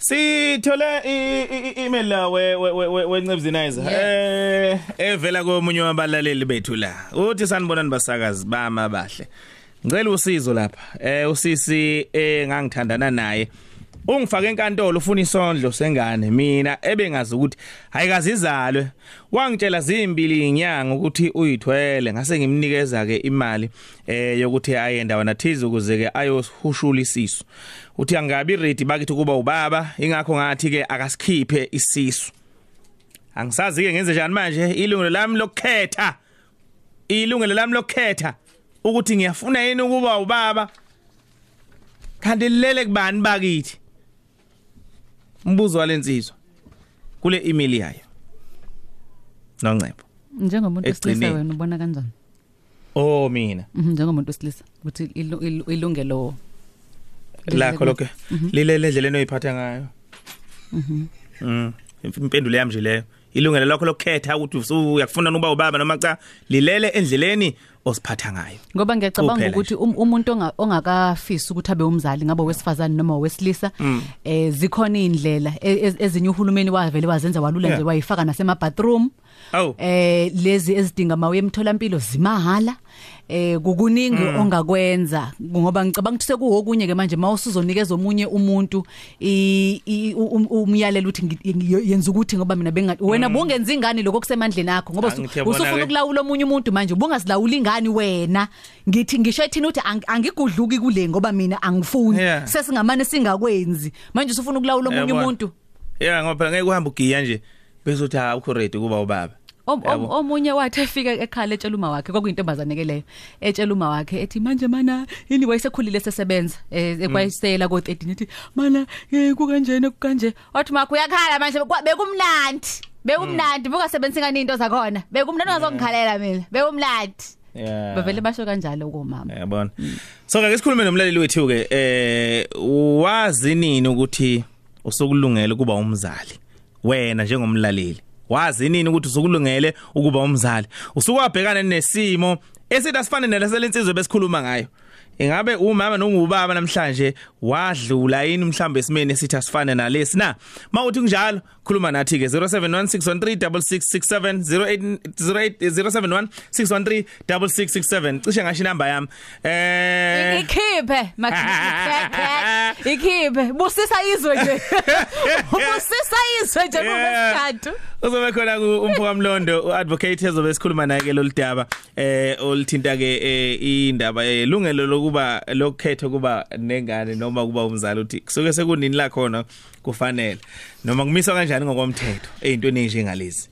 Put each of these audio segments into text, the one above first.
Sithole i-email la we wencebzinizer eh evela komunye wabalaleli bethu la. Uthi sanibonani basakazi bama bahle. Ngicela usizo lapha. Eh usisi engangithandana naye. Ungifake enkantolo ufuna isondlo sengane mina ebengazi ukuthi ayikazi izalwe. Wangitshela zimbili inyanga ukuthi uyithwele ngase ngimnikeza ke imali eh yokuthi aye ndawana thize ukuze ke ayohushula isisu. Uthi angabi ready bakithi kuba ubaba ingakho ngathi ke akasikhiphe isisu. Angisazi ke ngenze njani manje ilungelo lami lokukhetha. Ilungelo lami lokukhetha ukuthi ngiyafuna yini ukuba ubaba kanti lele kubani bakithi umbuzo walensizwa kule email yayo noncebo Njengomuntu wesilisa wena ubona kanjani? oh mina Mhm njengomuntu wesilisa ukuthi ilu- ilu- ilungelo lakho lokho lilele endleleni oyiphatha ngayo. Mhm. Impendulo yami nje leyo ilungelo lakho lokukhetha ukuthi uyakufuna uba ubaba noma cha lilele endleleni osiphatha ngayo. Ngoba ngiyacabanga Kuphela ukuthi um- umuntu onga- ongakafisi ukuthi abe umzali ngabe wesifazane noma wesilisa eh zikhona indlela e- ez- ezinye uhulumeni wavele wazenza walula Yeah. nje wayifaka nasema bathroom awu eh lezi ezidinga mawe emtholampilo zimahala eh kukuningi ongakwenza ngoba ngicabanga ukuthi sekuwokunye ke manje mawusuzonikeza omunye umuntu um- umyalelo ngi- yenza ukuthi ngoba mina benga wena bungenza ingane lokho kusemandleni akho? Ngoba Ah, usufuna ukulawula omunye umuntu manje ubungasilawula ingane wena? Ngithi ngisho ethina ukuthi ang- angigudluki kule ngoba mina angifuni. Yeah. sesingamane singakwenzi. Manje usufuna ukulawula omunye Yabona. umuntu? Yeah ngoba ngeke uhambe ugiya nje. Bese uthi ha ukho ready kuba ubaba. Om- om- Yabo. omunye wathi efika ekhala etshela uma wakhe kwakuyintombazane ke leyo etshela uma wakhe ethi manje mana yini? Wayesekhulile sesebenza eh kwayisela ko 13 ethi mana eh kukanjena kukanje. Wathi makho uyakhala manje kwa- bekumnandi bekumnandi buka sebenzisa ngani into zakhona bekumnandi ungazongikhalela mina bekumnandi. Yeah. Bavele basho kanjalo komama. Yabona. So ke sikhulume nomlaleli wethu ke eh wazi nini ukuthi usokulungela kuba umzali? Wena njengomlaleli. Wazi nini ukuthi usokulungele ukuba umzali? Usukwabhekana nesimo esithi asifane neleselinsizwe besikhuluma ngayo. Ingabe umama noma ubaba namhlanje wadlula yini mhlambe esimene esithi asifane nalesi na? Mawuthi kunjalo khuluma nathi ke 0716136667 08080716136667 cishe ngasho inamba yami. Eh. Ikhiphe makhiphe ikhiphe. Busisa izwe nje. Busisa izwe nje kubesithathu uzobe khona ku- umphoka mlondo uadvocate ezobe sikhuluma naye ke loludaba eh olithinta ke eh, indaba elungelo lokuba lokukhetha kuba nengane noma kuba umzali uthi kusuke sekunini la khona kufanele. Noma kumiswa kanjani ngokomthetho ezintweni njengalezi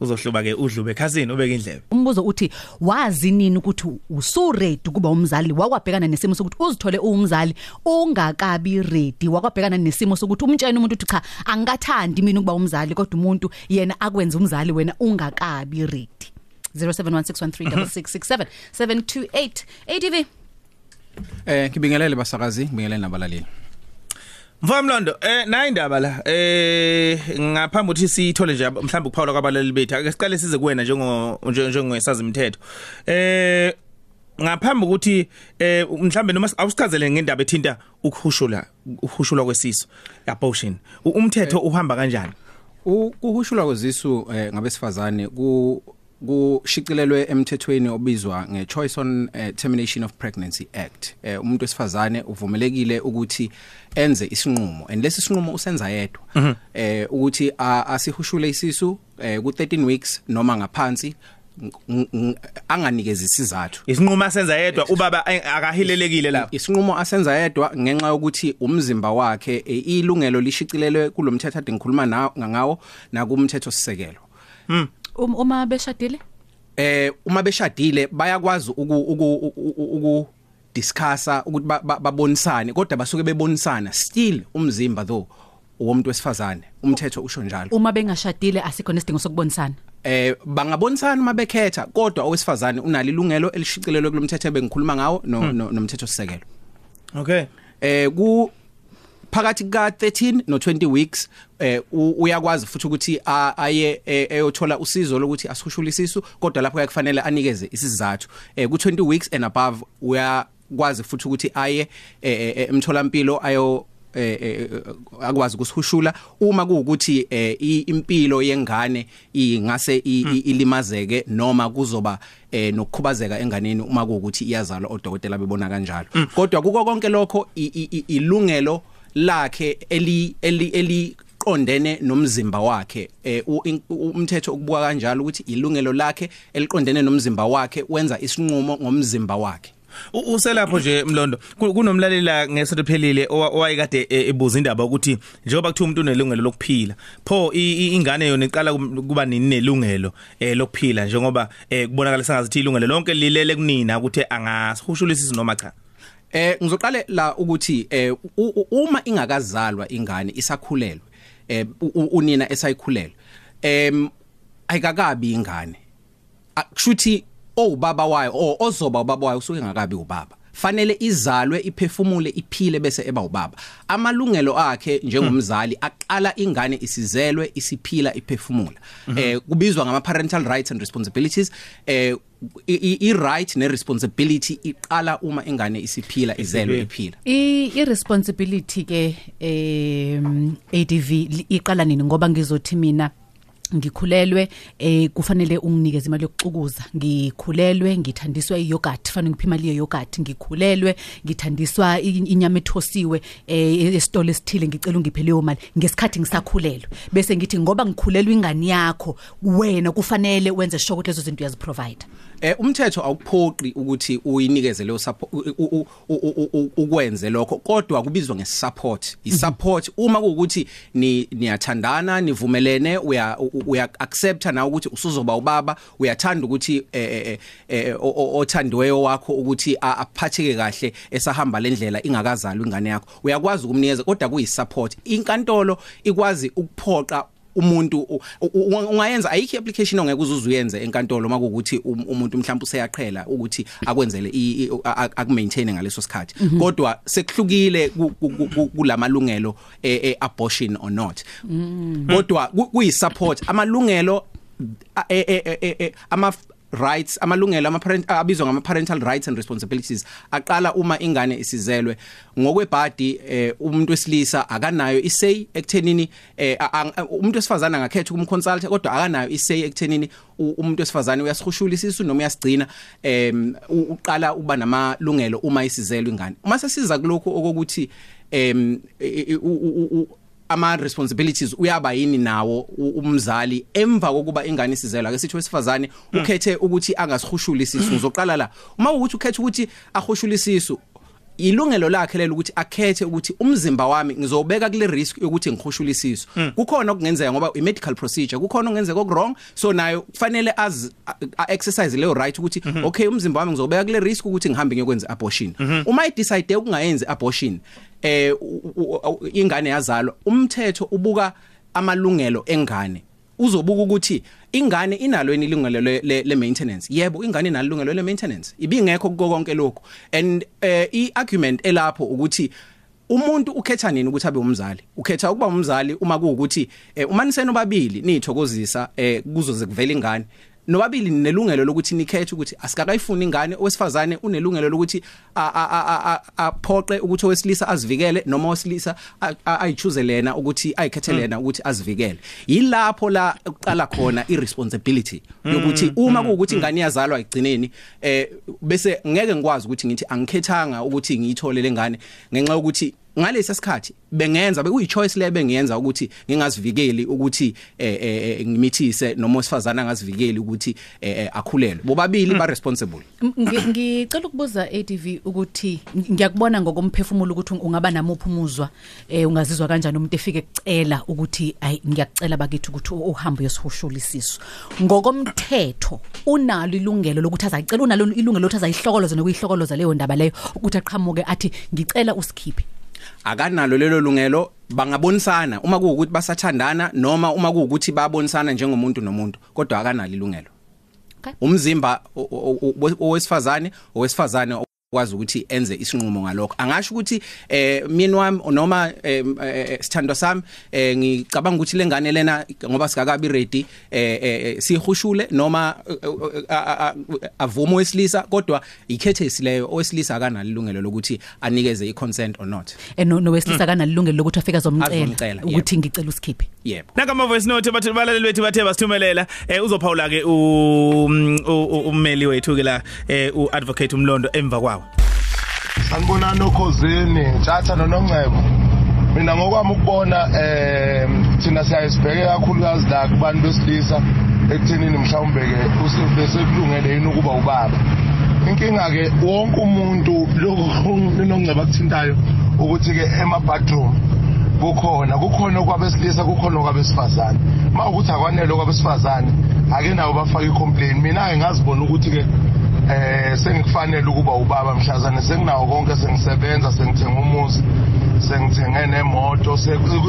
uzohluba ke udlube ekhasini ubeke indlebe. Umbuzo uthi wazi nini ukuthi usu ready kuba umzali? Wakwabhekana nesimo sokuthi uzithole uumzali ungakabi ready. Wakwabhekana nesimo sokuthi umtshela umuntu uthi cha angikathandi mina ukuba umzali kodwa umuntu yena akwenza umzali wena ungakabi ready. 0716136667 728 ATV Eh ngibingelele basakazi, ngibingelele nabalaleli. Mfamlondo eh nayi indaba la eh ngaphambi ukuthi sithole nje mhlawumbe ukuphawula kwabalali bethu ake siqale size kuwena njengo njengosazi imithetho eh ngaphambi ukuthi eh mhlambe noma awusichazele ngendaba ethinta ukuhushula ukuhushulwa kwesiso abortion U- umthetho uhamba kanjani Ukuhushulwa kwezisu eh, ngabesifazane ku kushicilelwe emthethweni obizwa ngeChoice on eh, Termination of Pregnancy Act. Eh umuntu wesifazane uvumelekile ukuthi enze isinqumo and lesi sinqumo usenza yedwa. Eh ukuthi asihushule isisu eh ku 13 weeks noma ngaphansi ng- ng- anganikeza isizathu. isinqumo asenza yedwa ubaba ay- akahilelekile lapho isinqumo asenza yedwa ngenxa yokuthi umzimba wakhe e, ilungelo lishicilelwe kulomthetho ade ngikhuluma na- ngawo nakumthetho sisekelo Um- uma beshadile? Eh uma beshadile bayakwazi uku uku discussa ukuthi ba- ba- babonisane kodwa basuke bebonisana still umzimba though womuntu wesifazane umthetho usho njalo. Uma bengashadile asikho nesidingo sokubonisana? Eh bangabonisana uma bekhetha kodwa owesifazane unalo ilungelo elishicilelwe kulomthetho bengikhuluma ngawo no- no- nomthetho sisekelo okay. Eh ku phakathi ka 13 no 20 weeks eh u- uyakwazi futhi ukuthi a- aye eh, eyothola usizo lokuthi asihushule isisu kodwa lapho kufanele anikeze isizathu. Eh ku 20 weeks and above uyakwazi futhi ukuthi aye eh, eh, emtholampilo ayo eh, eh, akwazi ukusihushula uma kuukuthi eh, i- impilo yengane ingase i- i- ilimazeke noma kuzoba eh nokukhubazeka enganeni uma kuukuthi iyazalwa odokotela bebona kanjalo. Kodwa kuko konke lokho i- i- i- ilungelo lakhe eli eli qondene nomzimba wakhe. Eh umthetho ukubuka kanjalo ukuthi ilungelo lakhe eliqondene nomzimba wakhe wenza isinqumo ngomzimba wakhe. Uselapho nje mlondo Ku- kunomlaleli la ngesonto phelile owa- owayekade e- ebuza indaba ukuthi njengoba kuthiwa umuntu unelungelo lokuphila pho ingane yona iqala kuba nini nelungelo eh lokuphila njengoba eh kubonakala sengathi ilungelo lonke lilele kunina ukuthi angasihushulisa noma cha? Eh ngizoqale la ukuthi eh uma ingakazalwa ingane isakhulelwe eh unina esayikhulelwe em ayikakabi ingane. Akushuthi owubaba wayo ozoba ubaba wayo usuke ngakabi ubaba. Fanele izalwe iphefumule iphile bese eba ubaba. Amalungelo akhe njengomzali aqala ingane isizelwe isiphila iphefumula eh kubizwa ngama parental rights and responsibilities. Eh i- i i- right ne responsibility iqala uma ingane isiphila izelwe iphila. I irresponsibility ke em ADV li- iqala nini? Ngoba ngizothi mina ngikhulelwe eh kufanele unginikeze imali yokucukuza ngikhulelwe ngithandiswa iyogurt fanele ngiphi imali yeyogurt ngikhulelwe ngithandiswa i- inyama ethosiwe eh esitolo esithile ngicela ungiphe leyo mali. Ngesikhathi ngisakhulelwe. Bese ngithi ngoba ngikhulelwe ingane yakho wena kufanele wenze sure ukuthi lezo zinto uyaziprovide. Eh umthetho awuphoqi ukuthi uyinikeze leyo support u- u- u- u- u- ukwenze lokho kodwa kubizwa ngesupport. Isupport uma kuukuthi ni niyathandana nivumelene uya u- uya accepta na ukuthi usuzoba ubaba uyathanda ukuthi eh, eh, eh, o- o- othandiweyo wakho ukuthi a- aphatheke kahle esahamba lendlela ingakazalwa ingane yakho. Uyakwazi ukumnikeza kodwa kuyisupport. Inkantolo ikwazi ukuphoqa umuntu ungayenza ayikho application ongeke uzuzuyenze enkantolo makuukuthi um- umuntu mhlawumbe useyaqhela ukuthi akwenzele akumaintain ngaleso sikhathi. Kodwa sekuhlukile ku- ku- ku- kulamalungelo eh, eh, abortion or not. Kodwa ku- kuyisupport. Amalungelo eh, eh, ama rights amalungelo ama parent abizwa ngama parental rights and responsibilities aqala uma ingane isizelwe. Ngokwebhadi eh, umuntu wesilisa akanayo isay ekuthenini eh, umuntu wesifazana angakhetha ukumconsult kodwa akanayo isay ekuthenini umuntu wesifazana uyasihushula isisu noma uyasigcina uqala uba namalungelo uma isizelwe ingane. Uma sesiza kuloko okokuthi em ama responsibilities uyaba yini nawo u- umzali emva kokuba ingane isizelwa ke sithi wesifazane ukhethe ukuthi angasihushuli isisu uzoqala la. Uma ukuthi ukhethe ukuthi ahushule isisu ilungelo lakhe lelo ukuthi akhethe ukuthi umzimba wami ngizobeka kule risk yokuthi ngihushule isisu. Kukhona okungenzeka ngoba i medical procedure kukhona okungenzeka okwrong so nayo kufanele az a- a- exercise leyo right ukuthi okay umzimba wami ngizobeka kule risk ukuthi ngihambe ngiyokwenza abortion. Uma i decide ukungayenzi abortion eh u- u- u- ingane yazalwa umthetho ubuka amalungelo engane. Uzobuka ukuthi ingane inalo yini ilungelo le, le, maintenance? Yebo ingane inalo ilungelo le maintenance. Ibingekho kuko konke lokho and eh, i argument elapho ukuthi umuntu ukhetha nini ukuthi abe umzali? Ukhetha ukuba umzali uma kuukuthi eh, uma nisenobabili nithokozisa eh, kuzoze kuvela ingane. Nobabili nelungelo lokuthi nikhethe ukuthi asikakayifuni ingane owesifazane unelungelo lokuthi aphoqe ukuthi owesilisa azivikele noma owesilisa a- a- ayichoose lena ukuthi ayikhethe lena ukuthi azivikele. Yilapho la uqala khona irresponsibility yokuthi uma kuukuthi ingane iyazalwa igcineni eh bese ngeke ngikwazi ukuthi ngithi angikhethanga ukuthi ngiyithole lengane ngenxa yokuthi ngalesi sikhathi bengenza bekuyichoice le bengiyenza ukuthi ngingazivikeli ukuthi eh, eh, eh, ngimithise noma osifazana angazivikeli ukuthi eh, eh, akhulelwe. Bobabili ba responsible. Ngi- ngicela ukubuza ADV ukuthi ngiyakubona ngokomphefumulo ukuthi ungaba namuphi umuzwa eh ungazizwa kanjani umuntu efike ekucela ukuthi ayi ngiyakucela bakithi ukuthi uhambe uyosihushula isisu. Ngokomthetho unalo ilungelo lokuthi azayicela unalo ilungelo lokuthi azayihlokoloza nokuyihlokoloza leyo ndaba leyo ukuthi aqhamuke athi ngicela usikhiphe. Akanalo lelo lungelo bangabonisana uma kuukuthi basathandana noma uma kuukuthi bayabonisana njengomuntu nomuntu kodwa akanalo ilungelo Okay. umzimba owesifazane owesifazane kwazi ukuthi enze isinqumo ngalokho. Angasho ukuthi eh mina wami noma eh, eh, sithando sami eh ngicabanga ukuthi lengane lena ngoba sigakabi ready eh, eh sihushule noma eh, a- a- avuma wesilisa kodwa ikhethe leyo owesilisa akanalo ilungelo lokuthi anikeze i-consent or not. Eh, no- nowesilisa kanalilungelo lokuthi afike azomcela Azomcela, ukuthi ngicela usikhiphe. Yebo. Naka ama voice note bathi balaleli bethu bathe basithumelela eh uzophawula ke u- u- u- ummeli wethu ke la eh uadvocate umlondo emva kwawo. Sanibona nokhozini ntshatha nonongcebo. Mina ngokwami ukubona eh thina siyayisibheke kakhulukazi la kubantu besilisa ekuthenini mhlawumbe ke besekulungele yini ukuba ubaba. Inkinga ke wonke umuntu lokho nonongcebo akuthintayo ukuthi ke ema bathroom kukhona kukhona okwabesilisa kukhona okwabesifazane. Uma ukuthi akwanele okwabesifazane ake nabo bafake i-complain. Mina-ke ngazibona ukuthi ke eh sengikufanele ukuba ubaba mhlazane senginawo konke sengisebenza sengithenga umuzi sengithenge nemoto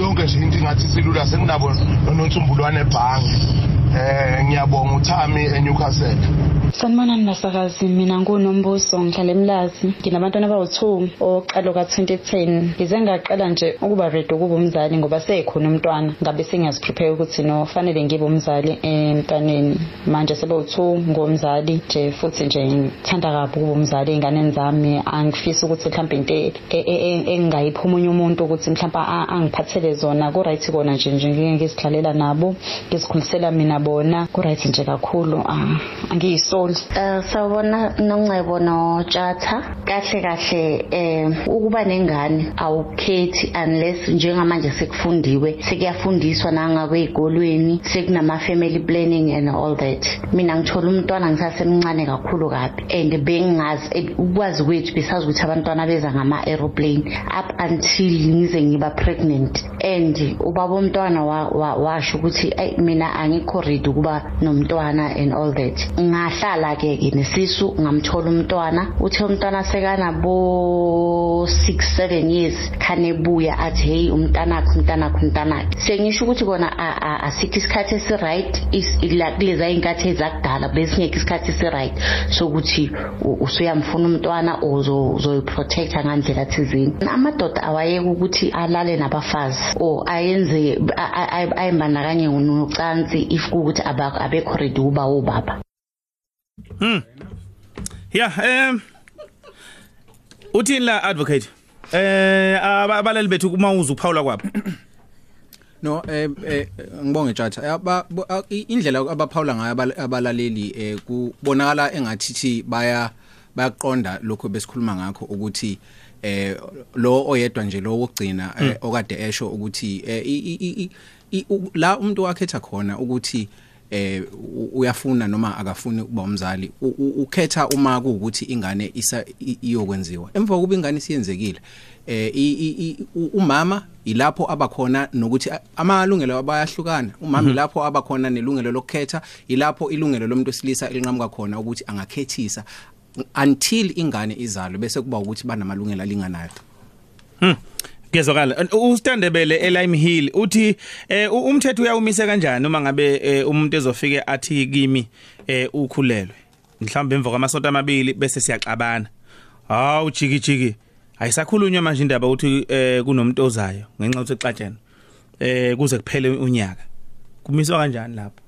yonke nje into ingathi silula senginabo nononsumbulwane ebhange. Eh ngiyabonga uThami eNewcastle. Sanibonani nasakazi mina ngunombuso ngihlala emlazi. Nginabantwana abawu2 oqalo ka2010 ngize ngaqala nje ukuba ready ukuba umzali ngoba sekhona umntwana. Ngabe sengiyaziprepare ukuthi no fanele ngibe umzali emntwaneni manje sebawu2 ngomzali nje futhi nje ngithanda kabi ukuba umzali einganeni zami. Angifisi ukuthi mhlawumbe into e- e- e- engingayipha omunye umuntu ukuthi mhlawumbe angiphathele zona. Ku right kona nje nje ngike ngizidlalela nabo ngizikhulisela mina bona. Ku right nje kakhulu ah, angiyisoli Eh sawubona noNcebo noTshatha. Kahle kahle eh ukuba nengane awukhethi unless njengamanje sekufundiwe sekuyafundiswa nangabe ezikolweni sekunama family planning and all that. Mina ngithola umntwana ngisasemncane kakhulu kabi and bengazi eh, ukwazi kwethu besazi ukuthi abantwana beza ngama aeroplane up until ngize ngiba pregnant. And ubaba wa- washo ukuthi "Ey, mina angikho ready ukuba nomntwana and all that. Ngahlala ke ke nesisu ngamthola umntwana. Uthe umntwana sekanabo 6 7 years khane buya athi hey umntanakho umntanakho umntanakho sengisho ukuthi kona a- a- asikho isikhathi esi right kuleza inkathi ezakudala besingekho isikhathi esi right sokuthi u- usuyamfuna umntwana uzoyiprotecta ngandlela thizini amadoda awayeka ukuthi alale nabafazi or ayenze a- a- a- ayembandakanye nocansi if kuwukuthi aba- abekho ready ukuba ubaba Yeah, em uthini la advocate? Eh aba- abalali bethu uma uza ukuphawula kwabo. No eh eh, ngibonge Tjatha indlela abaphawula ngayo abal- abalaleli eh kubonakala engathi baya bayaqonda lokho besikhuluma ngakho ukuthi eh lo oyedwa nje lo wokugcina eh, okade esho ukuthi la umuntu wakhetha khona ukuthi eh u- uyafuna noma akafuni ukuba umzali ukhetha uma kuukuthi ingane isa iyokwenziwa. Emva kokuba ingane siyenzekile eh umama ilapho abakhona nokuthi amalungelo abayahlukana umama ilapho abakhona nelungelo lokukhetha ilapho ilungelo lomuntu wesilisa elinqamuka khona ukuthi angakhethisa until ingane izalo bese kuba ukuthi banamalungelo alinganayo. Ngezwakala ustandebele eLime Hill uthi eh umthetho uyawumise kanjani uma ngabe eh, umuntu ezofike athi kimi eh ukhulelwe? Mhlawumbe emva kwamasonto amabili bese siyaxabana. Hawu jiki jiki. Ayisakhulunywa manje indaba ukuthi kunomuntu ozayo ngenxa ukuthi exatshena eh kuze kuphele unyaka. Kumiswa kanjani lapho?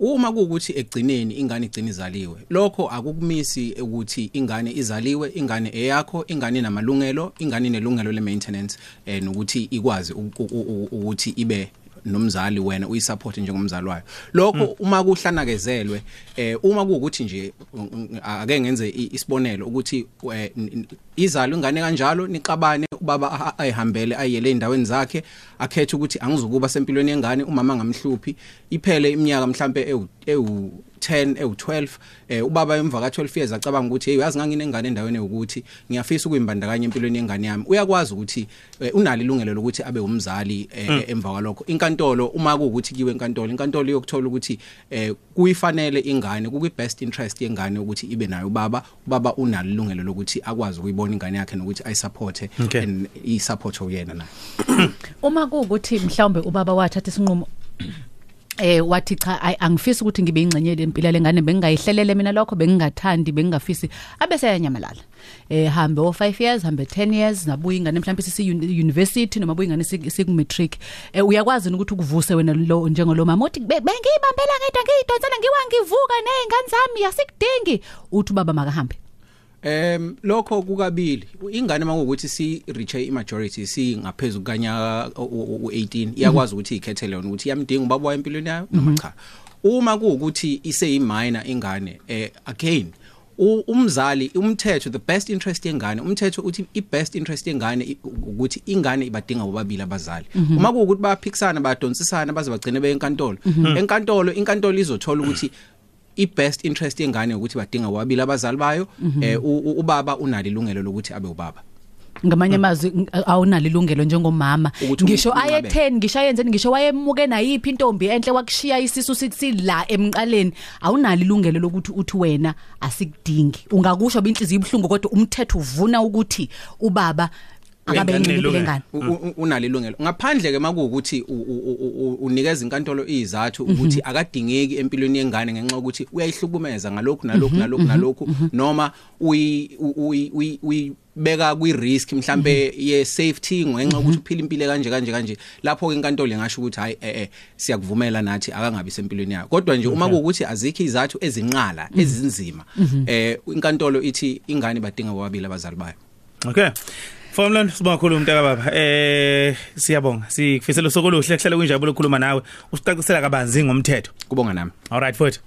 Uma kuukuthi egcineni ingane igcina izaliwe lokho akukumisi ukuthi ingane izaliwe ingane eyakho ingane namalungelo ingane nelungelo le maintenance eh nokuthi ikwazi ukuthi ibe nomzali wena uyisupport njengomzali wayo. Lokho uma kuhlanakezelwe eh uma kuukuthi nje mm, mm, ake ngenze isibonelo ukuthi eh, izalo ingane kanjalo niqabane ubaba ayihambele ayele endaweni zakhe akhethe ukuthi angizukuba sempilweni yengane umama ngamhluphi iphele iminyaka mhlambe ewu ewu 10 ewu12 eh ubaba emva ka 12 years acabanga ukuthi hey uyazi nganginengane endaweni ukuthi ngiyafisa ukuyimbandakanya empilweni yengane yami. Uyakwazi ukuthi eh, unalo ilungelo lokuthi abe umzali eh, emva kwalokho. Inkantolo uma kuukuthi kiwe enkantolo inkantolo iyokuthola ukuthi eh kuyifanele ingane kuyi best interest yengane ukuthi ibe nayo ubaba. Ubaba unalo ilungelo lokuthi akwazi ukuyibona ingane yakhe nokuthi ayisupporte Okay. and isupport uyena naye uma kuukuthi mhlawumbe ubaba wathatha isinqumo eh wathi cha ay- angifisi ukuthi ngibe ingcenye lempilo lengane bengingayihlelele mina lokho bengingathandi bengingafisi abese yanyamalala eh hambe o 5 years hambe 10 years nabuya ingane mhlawumbe sisi university noma buya ingane siku matric eh uyakwazi ukuthi ukuvuse wena lo njengolo mama uthi "Be- bengiyibambela ngeda ngiyidonsela ngiwa ngivuka nezingane zami asikudingi. Uthi baba makahambe. Em lokho kukabili. Ingane makuwukuthi si reach i majority si ngaphezulu kanya u18 iyakwazi ukuthi ikhethele yona ukuthi yamdinga ubaba wayo empilweni yayo noma cha. Uma kuwukuthi ise minor ingane eh again u- umzali umthetho the best interest yengane umthetho uthi i best interest yengane i- ukuthi ingane ibadinga bobabili abazali. Uma kuwukuthi bayaphikisana bayadonsisana baze bagcine beyenkantolo enkantolo inkantolo izothola ukuthi i best interest yengane ukuthi badinga bobabili abazali bayo eh u- u- ubaba unalo ilungelo lokuthi abe ubaba. Ngamanye amazwi ng- awunalo ilungelo njengomama. Ukuthi ngisho um- aye ungabe. 10 ngisho ayenzeni ngisho wayemuke nayiphi intombi enhle wakushiya isisu sithi la emqaleni. Awunalo ilungelo lokuthi uthi wena asikudingi. Ungakusho inhliziyo ibhlungu kodwa umthetho uvuna ukuthi ubaba akabe Wengane ingane ilungelo. lengane? U- u- unalo ilungelo ngaphandle ke makuwukuthi u- u- u- u- unikeza inkantolo izathu ukuthi akadingeki empilweni yengane ngenxa ukuthi uyayihlukumeza ngalokhu nalokhu nalokhu nalokhu. Noma uyi uyi- uyi- uyibeka kwi risk mhlambe ye safety ngenxa ukuthi uphila impilo kanje kanje kanje. Lapho ke inkantolo ingasho ukuthi hayi eh eh siyakuvumela nathi akangabi sempilweni yakho. Kodwa nje uma kuwukuthi azikho izathu ezinqala ezinzima eh inkantolo ithi ingane badinga bobabili abazali bayo. Okay. Formlan sibakhulu umntaka baba. Eh siyabonga. Sikufisela sokoluhle kuhlale kunjabulo ukukhuluma nawe. Usicacisela kabanzi ngomthetho. kubonga nami All right futhi.